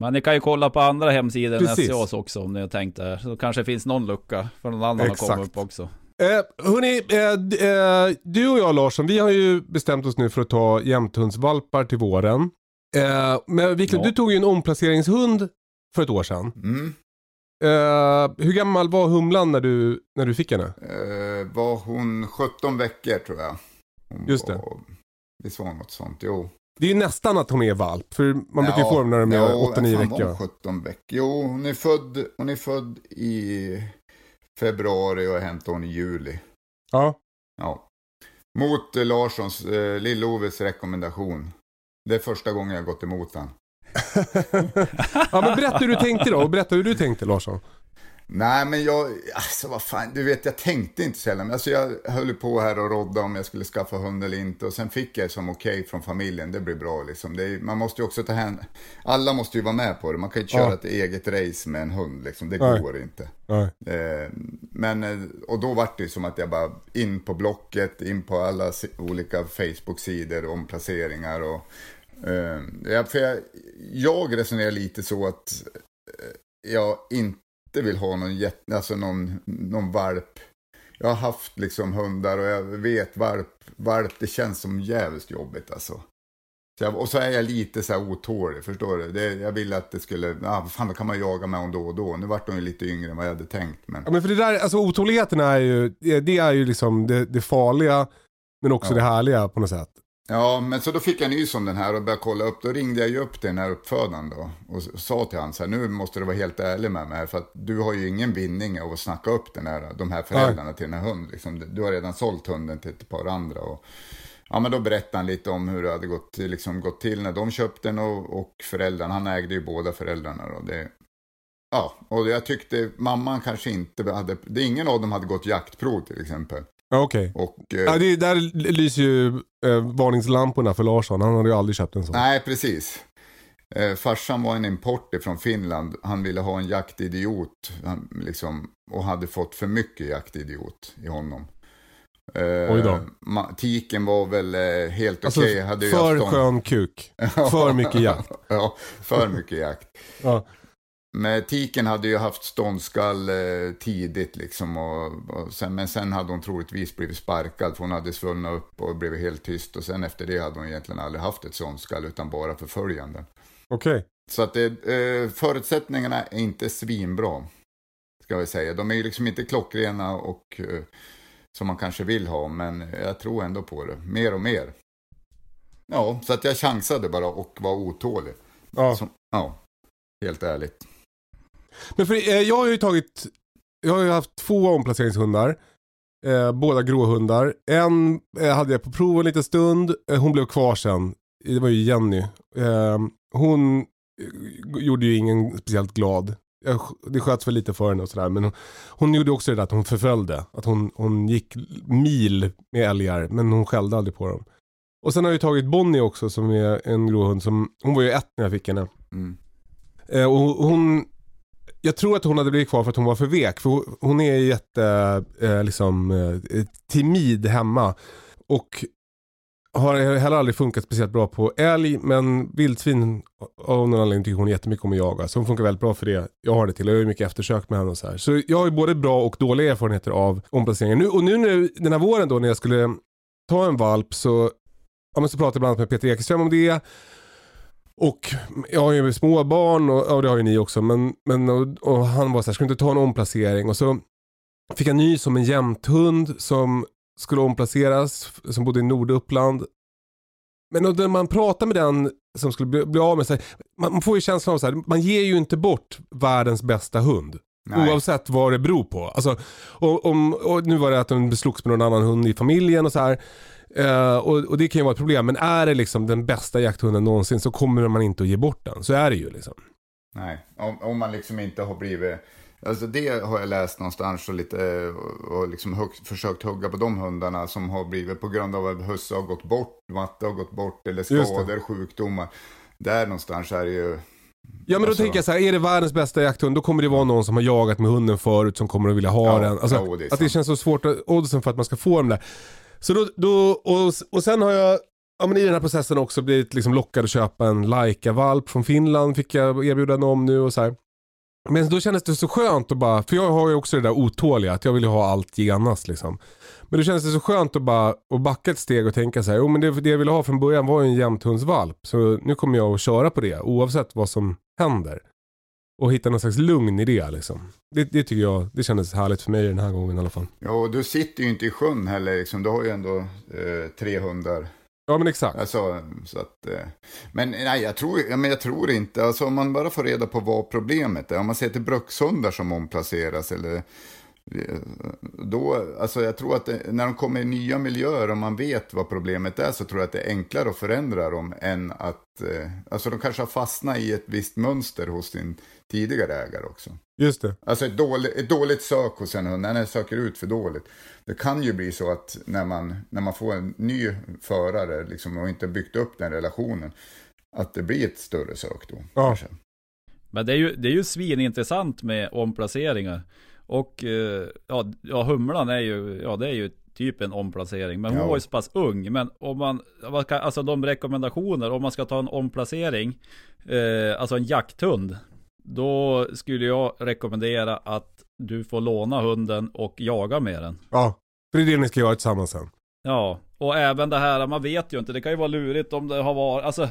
Men ni kan ju kolla på andra hemsidor än. SCAs också om ni har tänkt där. Så kanske det finns någon lucka för någon annan att Exakt. komma upp också. Eh, hörni, eh, eh, du och jag Larsson, vi har ju bestämt oss nu för att ta jämthundsvalpar till våren. Eh, men Wiklund, Ja. du tog ju en omplaceringshund för ett år sedan. Mm. Eh, hur gammal var Humlan när du, när du fick henne? Eh, var hon 17 veckor tror jag? Hon Just det. Var, visst var hon något sånt? Jo. Det är ju nästan att hon är valp, för man brukar ju få dem när de är ja, 8-9 fan var veckor. hon 17 veckor. Jo, hon är född, hon är född i februari och hämtade hon i juli. Ja. Ja. Mot eh, Larssons, eh, Lill-Oves rekommendation. Det är första gången jag gått emot den. [laughs] ja men berätta hur du tänkte då, och berätta hur du tänkte Larsson. Nej men jag, alltså vad fan, du vet jag tänkte inte så heller. Alltså jag höll på här och rodda om jag skulle skaffa hund eller inte. Och sen fick jag som okej från familjen, det blir bra liksom. Är, man måste ju också ta hänsyn, alla måste ju vara med på det. Man kan ju inte köra Ja. ett eget race med en hund liksom, det Nej. går inte. Eh, men, eh, och då var det ju som att jag bara in på Blocket, in på alla olika Facebook-sidor om placeringar och eh, för jag, jag resonerar lite så att eh, jag inte vill ha någon, jätte, alltså någon, någon valp. Jag har haft liksom hundar och jag vet valp, valp det känns som jävligt jobbigt alltså. Så jag, och så är jag lite så här otålig, förstår du? Det, jag ville att det skulle, ah, fan då kan man jaga med hon då och då. Nu vart hon ju lite yngre än vad jag hade tänkt. Men... Ja men för det där, alltså otåligheten är ju, det det är ju liksom det, det farliga, men också Ja. det härliga på något sätt. Ja, men så då fick jag nys om den här och började kolla upp. Då ringde jag ju upp den här uppfödaren då och sa till honom så här, nu måste du vara helt ärlig med mig här för att du har ju ingen vinning av att snacka upp den här, de här föräldrarna till den här hunden. Liksom, du har redan sålt hunden till ett par andra. Och, ja, men då berättade han lite om hur det hade gått, liksom, gått till när de köpte den och, och föräldrarna. Han ägde ju båda föräldrarna då. Det, ja, och jag tyckte mamman kanske inte hade, det ingen av dem hade gått jaktprov till exempel. Okej. Och, eh, Ja, det, där lyser ju eh, varningslamporna för Larsson, han hade ju aldrig köpt en sån. Nej, precis. Eh, farsan var en import från Finland. Han ville ha en jaktidiot. Han, liksom, och hade fått för mycket jaktidiot i honom. Eh, Oj då. ma- tiken var väl eh, helt Alltså okej. Hade ju för haft dem- skön kuk. [laughs] För mycket jakt. ja, för mycket jakt. Ja. Men tiken hade ju haft ståndskall eh, tidigt liksom. Och, och sen, men sen hade hon troligtvis blivit sparkad för hon hade svullnat upp och blivit helt tyst. Och sen efter det hade hon egentligen aldrig haft ett ståndskall utan bara förföljande. Okej. Så att det, eh, förutsättningarna är inte svinbra. Ska vi säga. De är ju liksom inte klockrena och eh, som man kanske vill ha. Men jag tror ändå på det. Mer och mer. Ja, så att jag chansade bara och var otålig. Ja. Så, ja, helt ärligt. Men för, eh, jag har ju tagit, jag har ju haft två omplaceringshundar. Eh, båda gråhundar. En eh, hade jag på prov en liten stund. Eh, hon blev kvar sen. Det var ju Jenny. Eh, hon eh, gjorde ju ingen speciellt glad. Jag, det sköts väl lite för henne och sådär. Men hon, hon gjorde också det där att hon förföljde. Att hon, hon gick mil med älgar. Men hon skällde aldrig på dem. Och sen har jag ju tagit Bonnie också som är en gråhund. Som, hon var ju ett när jag fick henne. Mm. Eh, och hon, jag tror att hon hade blivit kvar för att hon var för vek. För hon- är jätte, eh, liksom, eh, timid hemma. Och har heller aldrig funkat speciellt bra på älg. Men vildsvin av någon anledning tycker hon jättemycket om att jaga. Så hon funkar väldigt bra för det. Jag har det till. Jag har ju mycket eftersök med henne och så här. Så jag har ju både bra och dåliga erfarenheter av omplaceringar. Nu, och nu nu den här våren då när jag skulle ta en valp så, ja, men så pratade jag bland annat med Peter Ekeström om det. Och jag har ju småbarn och ja, det har ju ni också. Men, men, och, och han var så här, ska du inte ta en omplacering? Och så fick jag nys om en jämthund som skulle omplaceras, som bodde i Norduppland. Men när man pratar med den som skulle bli, bli av med sig, man, man får ju känslan av så här, man ger ju inte bort världens bästa hund. Nej. Oavsett vad det beror på. Alltså, och, om, och nu var det att den beslogs med någon annan hund i familjen och så här. Eh, och, och det kan ju vara ett problem. Men är det liksom den bästa jakthunden någonsin så kommer man inte att ge bort den. Så är det ju liksom. Nej, om, om man liksom inte har blivit... Alltså det har jag läst någonstans och, lite, och liksom hugg, försökt hugga på de hundarna som har blivit på grund av att husse har gått bort, matte har gått bort eller skador, sjukdomar. Där någonstans är det ju... Ja men då Alltså- tänker jag så här, är det världens bästa jakthund då kommer det vara någon som har jagat med hunden förut som kommer att vilja ha Ja, den. Alltså, ja, det att det känns så svårt, oddsen för att man ska få dem där. Så då, då och, och sen har jag, ja men i den här processen också blivit liksom lockad att köpa en Laika-valp från Finland, fick jag erbjudande om nu och så här. Men då kändes det så skönt att bara, för jag har ju också det där otåliga, att jag vill ju ha allt genast liksom. Men då kändes det så skönt att bara att backa ett steg och tänka så här, jo men det, det jag ville ha från början var ju en jämthundsvalp. Så nu kommer jag att köra på det oavsett vad som händer. Och hitta någon slags lugn i det liksom. Det, det tycker jag, det kändes härligt för mig den här gången i alla fall. Ja, och du sitter ju inte i sjön heller, liksom. du har ju ändå eh, tre hundar. Ja men exakt. Alltså, så att, eh, men nej, jag tror, ja, men jag tror inte, alltså om man bara får reda på vad problemet är, om man ser till brukshundar som omplaceras eller eh, då, alltså jag tror att det, när de kommer i nya miljöer och man vet vad problemet är så tror jag att det är enklare att förändra dem än att, eh, alltså de kanske har fastnat i ett visst mönster hos sin tidigare ägare också. Just det. Alltså ett dåligt, ett dåligt sök hos en hund, när den söker ut för dåligt. Det kan ju bli så att när man, när man får en ny förare liksom, och inte byggt upp den relationen, att det blir ett större sök då. Ja. kanske. Men det är ju, det är ju svinintressant med omplaceringar. Och eh, ja, ja, humlan är ju, ja det är ju typ en omplacering. Men hon Ja. var ju så pass ung. Men om man, alltså de rekommendationer, om man ska ta en omplacering, eh, alltså en jakthund. Då skulle jag rekommendera att du får låna hunden och jaga med den. Ja. För det är det ni ska göra tillsammans sen. Ja, och även det här, man vet ju inte, det kan ju vara lurigt om det har varit, alltså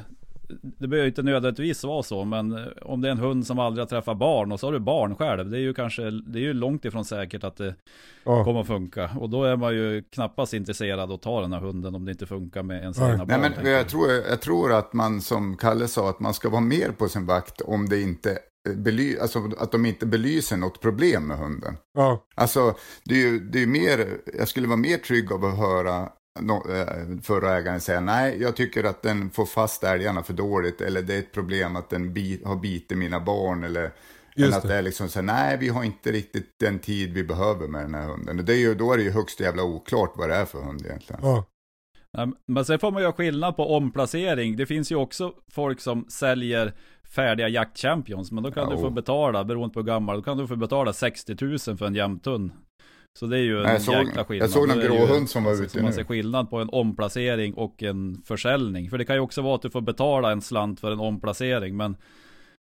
det behöver ju inte nödvändigtvis vara så, men eh, om det är en hund som aldrig har träffat barn och så har du barn själv, det är ju kanske, det är ju långt ifrån säkert att det Ja. kommer att funka. Och då är man ju knappast intresserad att ta den här hunden om det inte funkar med ens Nej. egna barn. Nej, men jag tror, jag tror att man, som Kalle sa, att man ska vara mer på sin vakt om det inte bely, alltså att de inte belyser något problem med hunden. Ja. Alltså, det är ju det är mer, jag skulle vara mer trygg av att höra no, eh, förra ägaren säga nej, jag tycker att den får fast älgarna för dåligt eller det är ett problem att den bi, har bitit mina barn eller Just än att det. det är liksom så här, nej vi har inte riktigt den tid vi behöver med den här hunden. Och det är ju, då är det ju högst jävla oklart vad det är för hund egentligen. Ja. Men sen får man ju ha skillnad på omplacering. Det finns ju också folk som säljer färdiga jaktchampions. Men då kan Ja, du få oh. betala, beroende på hur gammal, då kan du få betala 60 000 för en jämthund. Så det är ju en Nej, såg- jäkla skillnad. jag såg någon Då är det grå ju- hund som var alltså, ute så Man nu. ser skillnad på en omplacering och en försäljning. För det kan ju också vara att du får betala en slant för en omplacering. Men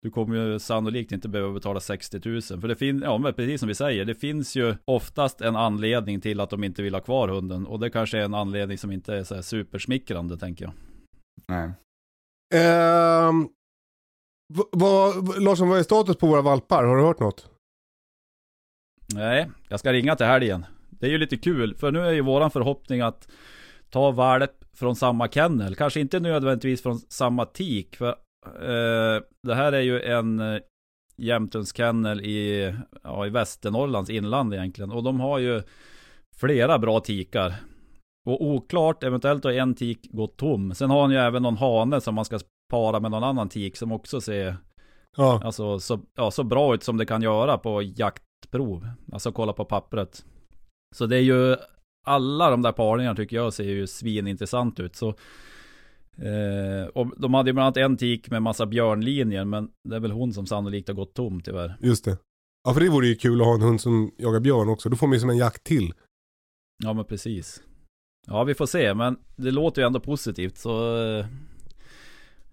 du kommer ju sannolikt inte behöva betala 60 000. För det finns, ja men precis som vi säger, det finns ju oftast en anledning till att de inte vill ha kvar hunden. Och det kanske är en anledning som inte är så här supersmickrande tänker jag. Nej. Ehm, Va, va, Larsson, vad är status på våra valpar? Har du hört något? Nej, jag ska ringa till helgen. Det är ju lite kul, för nu är ju våran förhoppning att ta valp från samma kennel. Kanske inte nödvändigtvis från samma tik, för eh, det här är ju en eh, jämthundskennel i, ja, i Västernorrlands inland egentligen. Och de har ju flera bra tikar. Och oklart, eventuellt har en tik gått tom. Sen har han ju även någon hane som man ska para med någon annan tik som också ser Ja. Alltså så, ja, så bra ut som det kan göra på jaktprov. Alltså kolla på pappret. Så det är ju alla de där parningarna tycker jag ser ju svinintressant ut. Så, eh, och de hade ju bland annat en tik med massa björnlinjer. Men det är väl hon som sannolikt har gått tom tyvärr. Just det. Ja för det vore ju kul att ha en hund som jagar björn också. Då får man ju som en jakt till. Ja men precis. Ja vi får se. Men det låter ju ändå positivt. Så eh,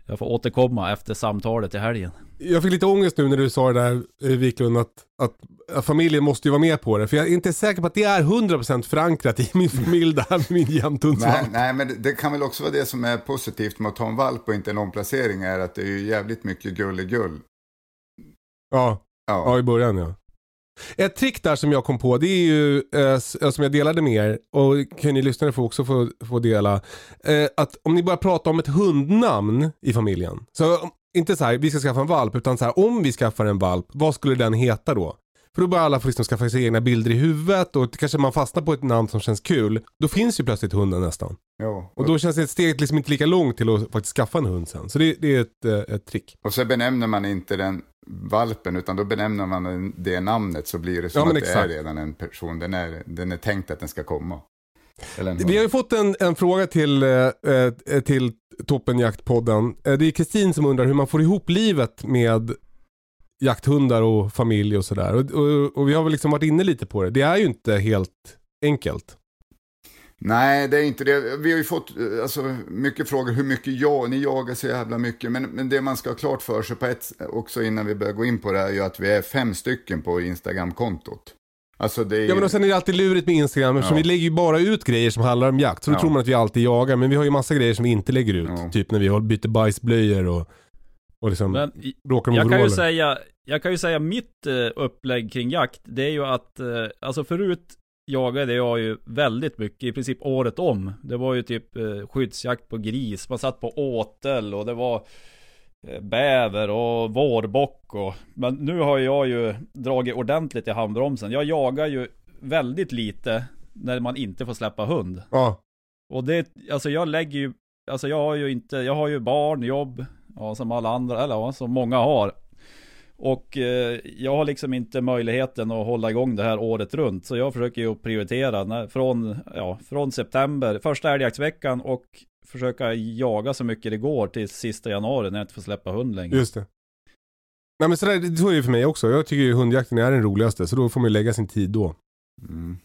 jag får återkomma efter samtalet i helgen. Jag fick lite ångest nu när du sa det där eh, Wiklund att, att, att familjen måste ju vara med på det. För jag är inte säker på att det är 100% förankrat i min familj det här med min Nej, jämthundsvalp. nej, men det, kan väl också vara det som är positivt med att ta en valp och inte en omplacering är att det är ju jävligt mycket gull Ja. Ja, Ja, i början ja. Ett trick där som jag kom på, det är ju, eh, eh, som jag delade med er, och kan ni lyssnare få också få, få dela, eh, att om ni börjar prata om ett hundnamn i familjen, så inte så här, vi ska skaffa en valp, utan så här, om vi skaffar en valp, vad skulle den heta då? För då börjar alla få liksom skaffa sig egna bilder i huvudet och kanske man fastnar på ett namn som känns kul. Då finns ju plötsligt hunden nästan. Ja. Och då känns det steget liksom inte lika långt till att faktiskt skaffa en hund sen. Så det, det är ett, eh, ett trick. Och så benämner man inte den valpen, utan då benämner man det namnet så blir det som Ja, att det är exakt. redan en person. Den är, den är tänkt att den ska komma. Vi har ju fått en, en fråga till, eh, eh, till Toppenjaktpodden. Eh, det är Kristin som undrar hur man får ihop livet med jakthundar och familj och sådär. Och, och, och vi har väl liksom varit inne lite på det. Det är ju inte helt enkelt. Nej, det är inte det. Vi har ju fått eh, alltså, mycket frågor hur mycket jag, ni jagar så jävla mycket. Men, men det man ska ha klart för sig på ett, också innan vi börjar gå in på det här, är ju att vi är fem stycken på Instagram-kontot. Alltså det är Ja men och sen är det alltid lurigt med Instagram eftersom Ja. vi lägger ju bara ut grejer som handlar om jakt. Så då Ja. tror man att vi alltid jagar. Men vi har ju massa grejer som vi inte lägger ut. Ja. Typ när vi byter bajsblöjor och, och liksom Men bråkar med jag kan ju säga, jag kan ju säga mitt eh, upplägg kring jakt, det är ju att, eh, alltså förut jagade jag ju väldigt mycket, i princip året om. Det var ju typ eh, skyddsjakt på gris, man satt på åtel och det var eh, bäver och vårbock och, men nu har jag ju dragit ordentligt i handbromsen. Jag jagar ju väldigt lite när man inte får släppa hund. Ja. Och det, alltså jag lägger ju, alltså jag har ju inte, jag har ju barn, jobb, ja, som alla andra, eller ja, som många har. Och eh, jag har liksom inte möjligheten att hålla igång det här året runt. Så jag försöker ju prioritera när, från, ja, från september, första älgjaktsveckan och försöka jaga så mycket det går till sista januari när jag inte får släppa hund längre. Just det. Nej men sådär, så är det för mig också. Jag tycker ju hundjakten är den roligaste. Så då får man ju lägga sin tid då. Mm.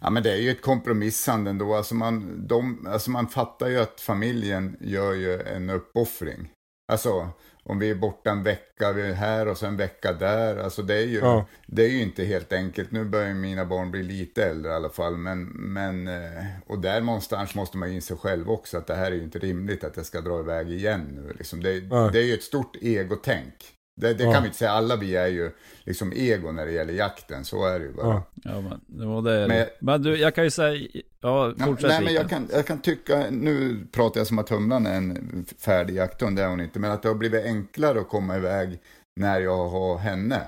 Ja, men det är ju ett kompromissande ändå. Alltså man, de, alltså man fattar ju att familjen gör ju en uppoffring. Alltså, om vi är borta en vecka, vi är här och sen en vecka där. Alltså det är ju, Ja. det är ju inte helt enkelt. Nu börjar mina barn bli lite äldre i alla fall. Men, men, eh, och där någonstans måste man inse själv också att det här är ju inte rimligt att jag ska dra iväg igen nu. Liksom det, Nej. det är ju ett stort egotänk. Det, det Ja. kan vi inte säga, alla vi är ju liksom ego när det gäller jakten, så är det ju bara. Ja. Ja men, det var det. Men- Men, du, jag kan ju säga, ja fortsätt nej, men jag kan, jag kan tycka, nu pratar jag som att humlan är en färdig jakthund, det är hon inte, men att det har blivit enklare att komma iväg när jag har henne.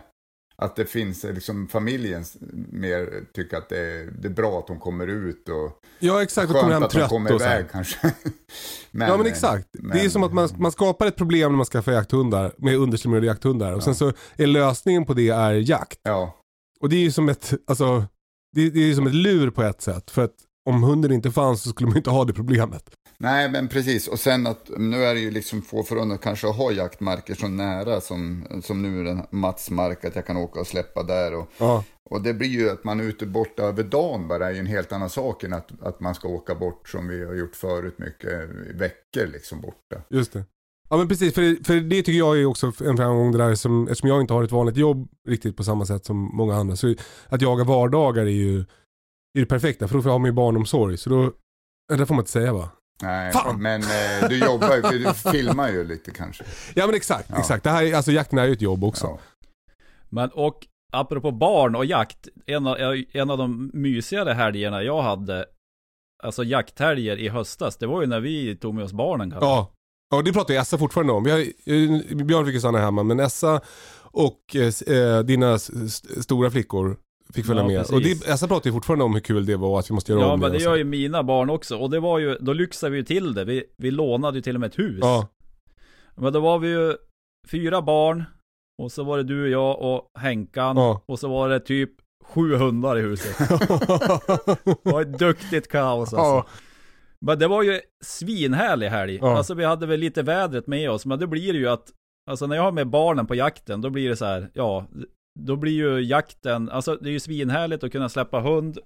Att det finns liksom familjen mer tycker att det är, det är bra att hon kommer ut och Ja exakt, och kommer hem trött kommer och så. iväg kanske. [laughs] men, ja men exakt. det är men- som att man, man skapar ett problem när man skaffar jakthundar med understimulerade jakthundar. Och sen så är lösningen på det är jakt. Ja, Och det är ju som ett, alltså, det, det är som ett lur på ett sätt. För att om hunden inte fanns så skulle man inte ha det problemet. Nej men precis. Och sen att nu är det ju liksom få förunnat kanske att ha jaktmarker så nära som, som nu den Mats mark, att jag kan åka och släppa där. Och, Ja, Och det blir ju att man är ute borta över dagen bara är ju en helt annan sak än att, att man ska åka bort som vi har gjort förut mycket veckor liksom borta. just det. Ja men precis, för det, för det tycker jag är också en framgång det där som, eftersom jag inte har ett vanligt jobb riktigt på samma sätt som många andra. Så att jaga vardagar är ju är det perfekta, för då har man ju barnomsorg. Så då, det får man inte säga va? Nej, Fan! men eh, du jobbar ju, för du filmar ju lite kanske. Ja men exakt, Ja. exakt. Det här, är- alltså jakten är ju ett jobb också. Ja. Men och apropå barn och jakt, en av, en av de mysigare helgerna jag hade, alltså jakthelger i höstas, det var ju när vi tog med oss barnen kanske. Ja, ja det pratar ju Essa fortfarande om. Vi har, eh, Björn fick ju stanna hemma, men Essa och eh, eh, dina s- s- stora flickor fick följa Ja, med. precis. Och det, Essa pratar ju fortfarande om hur kul det var och att vi måste göra Ja om men det och så. gör ju mina barn också. Och det var ju, då lyxade vi ju till det. Vi, vi lånade ju till och med ett hus. Ja, Men då var vi ju fyra barn. Och så var det du, jag och Henkan. Ja. Och så var det typ sju hundar i huset. [laughs] Det var ett duktigt kaos alltså. ja. Men det var ju svinhärlig helg. Ja. Alltså vi hade väl lite vädret med oss. Men det blir ju att, alltså när jag har med barnen på jakten, då blir det så här, ja, då blir ju jakten, alltså det är ju svinhärligt att kunna släppa hund.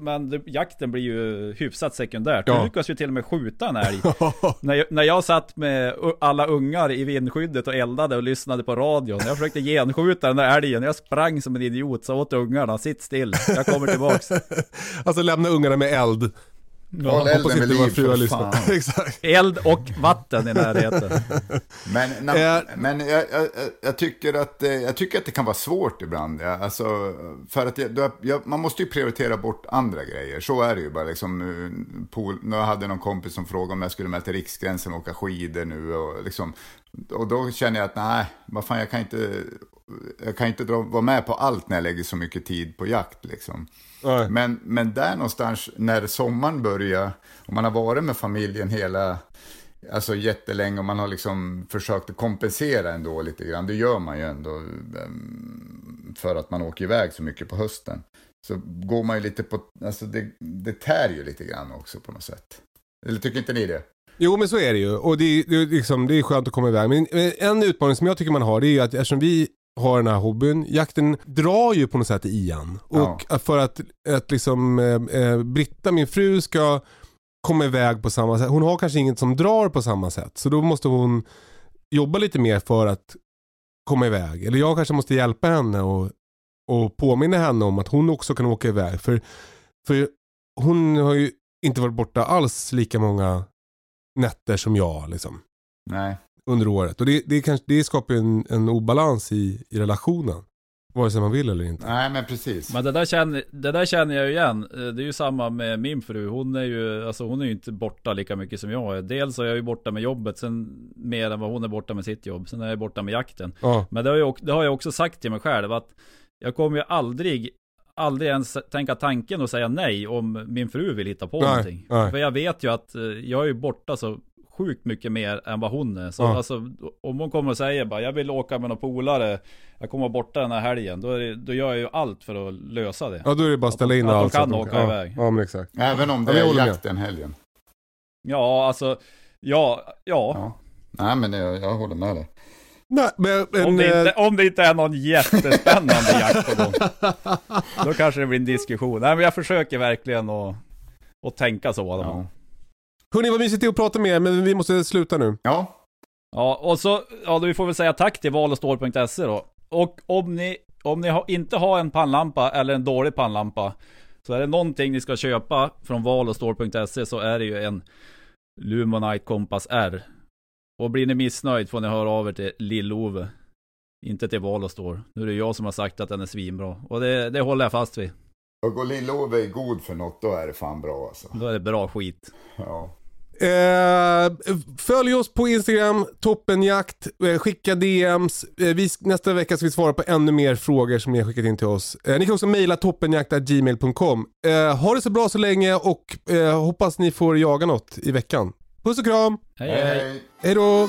Men det, jakten blir ju hyfsat sekundärt. Ja. Du lyckas ju till och med skjuta en älg. [laughs] när, jag, när jag satt med alla ungar i vindskyddet och eldade och lyssnade på radion. Jag försökte genskjuta den där älgen. Jag sprang som en idiot, sa åt ungarna, sitt still, jag kommer tillbaks. [laughs] alltså lämna ungarna med eld. Håll elden vid liv för fan. [laughs] [laughs] Exakt. Eld och vatten i närheten. [laughs] Men, na, Eh. men jag, jag, jag, tycker att, eh, jag tycker att det kan vara svårt ibland. Ja. Alltså, för att jag, jag, man måste ju prioritera bort andra grejer. Så är det ju bara. Liksom, nu, pool, nu hade jag någon kompis som frågade om jag skulle med till Riksgränsen och åka skidor nu. Och, liksom, och då känner jag att nej, vad fan, jag kan inte jag kan inte dra, vara med på allt när jag lägger så mycket tid på jakt liksom. Nej. Men, men där någonstans när sommaren börjar, och man har varit med familjen hela, alltså jättelänge och man har liksom försökt att kompensera ändå lite grann. Det gör man ju ändå ehm, för att man åker iväg så mycket på hösten. Så går man ju lite på, alltså det, det tär ju lite grann också på något sätt. Eller tycker inte ni det? Jo men så är det ju och det, det, är liksom, det är skönt att komma iväg. Men eh, en utmaning som jag tycker man har det är ju att eftersom vi har den här hobbyn, jakten drar ju på något sätt i en. Och för att, att liksom eh, eh, Britta, min fru, ska komma iväg på samma sätt. Hon har kanske inget som drar på samma sätt. Så då måste hon jobba lite mer för att komma iväg. Eller jag kanske måste hjälpa henne och, och påminna henne om att hon också kan åka iväg. För, för hon har ju inte varit borta alls lika många nätter som jag liksom, Nej. Under året. Och det, det, kanske, det skapar ju en, en obalans i, i relationen. Vare sig man vill eller inte. Nej, men precis. Men det där, känner, det där känner jag ju igen. Eh, Det är ju samma med min fru. Hon är ju, alltså hon är ju inte borta lika mycket som jag är. Dels så är jag ju borta med jobbet, sen mer än vad hon är borta med sitt jobb. Sen är jag borta med jakten. Ja. Men det har, jag, också- det har jag också sagt till mig själv att jag kommer ju aldrig, aldrig ens tänka tanken och säga nej om min fru vill hitta på Nej, någonting. nej. För jag vet ju att eh, jag är ju borta så sjukt mycket mer än vad hon är. Så Ja. alltså, om hon kommer och säger bara jag vill åka med några polare, jag kommer borta den här helgen. Då, är det, då gör jag ju allt för att lösa det. Ja då är det bara att ställa in Att de allt. så kan att åka ja, iväg. Ja men exakt. Även om Ja, det jag är jakt den helgen. Ja, alltså, ja, ja. Ja. Nej, men jag, jag håller med dig. Nej, men, men, Om, det eh, inte, om det inte är någon jättespännande [laughs] jakt på gång. Då kanske det blir en diskussion. Nej men jag försöker verkligen att, att tänka så. Ja. Hörni vad mysigt det är att prata med er men vi måste sluta nu. ja, ja, och så, ja då vi får väl säga tack till valostål.se då. Och om ni, om ni har, inte har en pannlampa eller en dålig pannlampa, så är det någonting ni ska köpa från valostål.se så är det ju en Lumonite Compass R. Och blir ni missnöjd får ni höra av er till Lill-Ove. Inte till Valostål. Nu är det jag som har sagt att den är svinbra. Och det, det håller jag fast vid. och går Lill-Ove är god för något, då är det fan bra alltså. Då är det bra skit. Ja. Eh, följ oss på Instagram, toppenjakt, eh, skicka DMs. Eh, vi, nästa vecka ska vi svara på ännu mer frågor som ni har skickat in till oss. Eh, ni kan också mejla toppenjakt.gmail.com. Eh, ha det så bra så länge och hoppas ni får jaga något i veckan. Puss och kram, hej! Hej. hej då!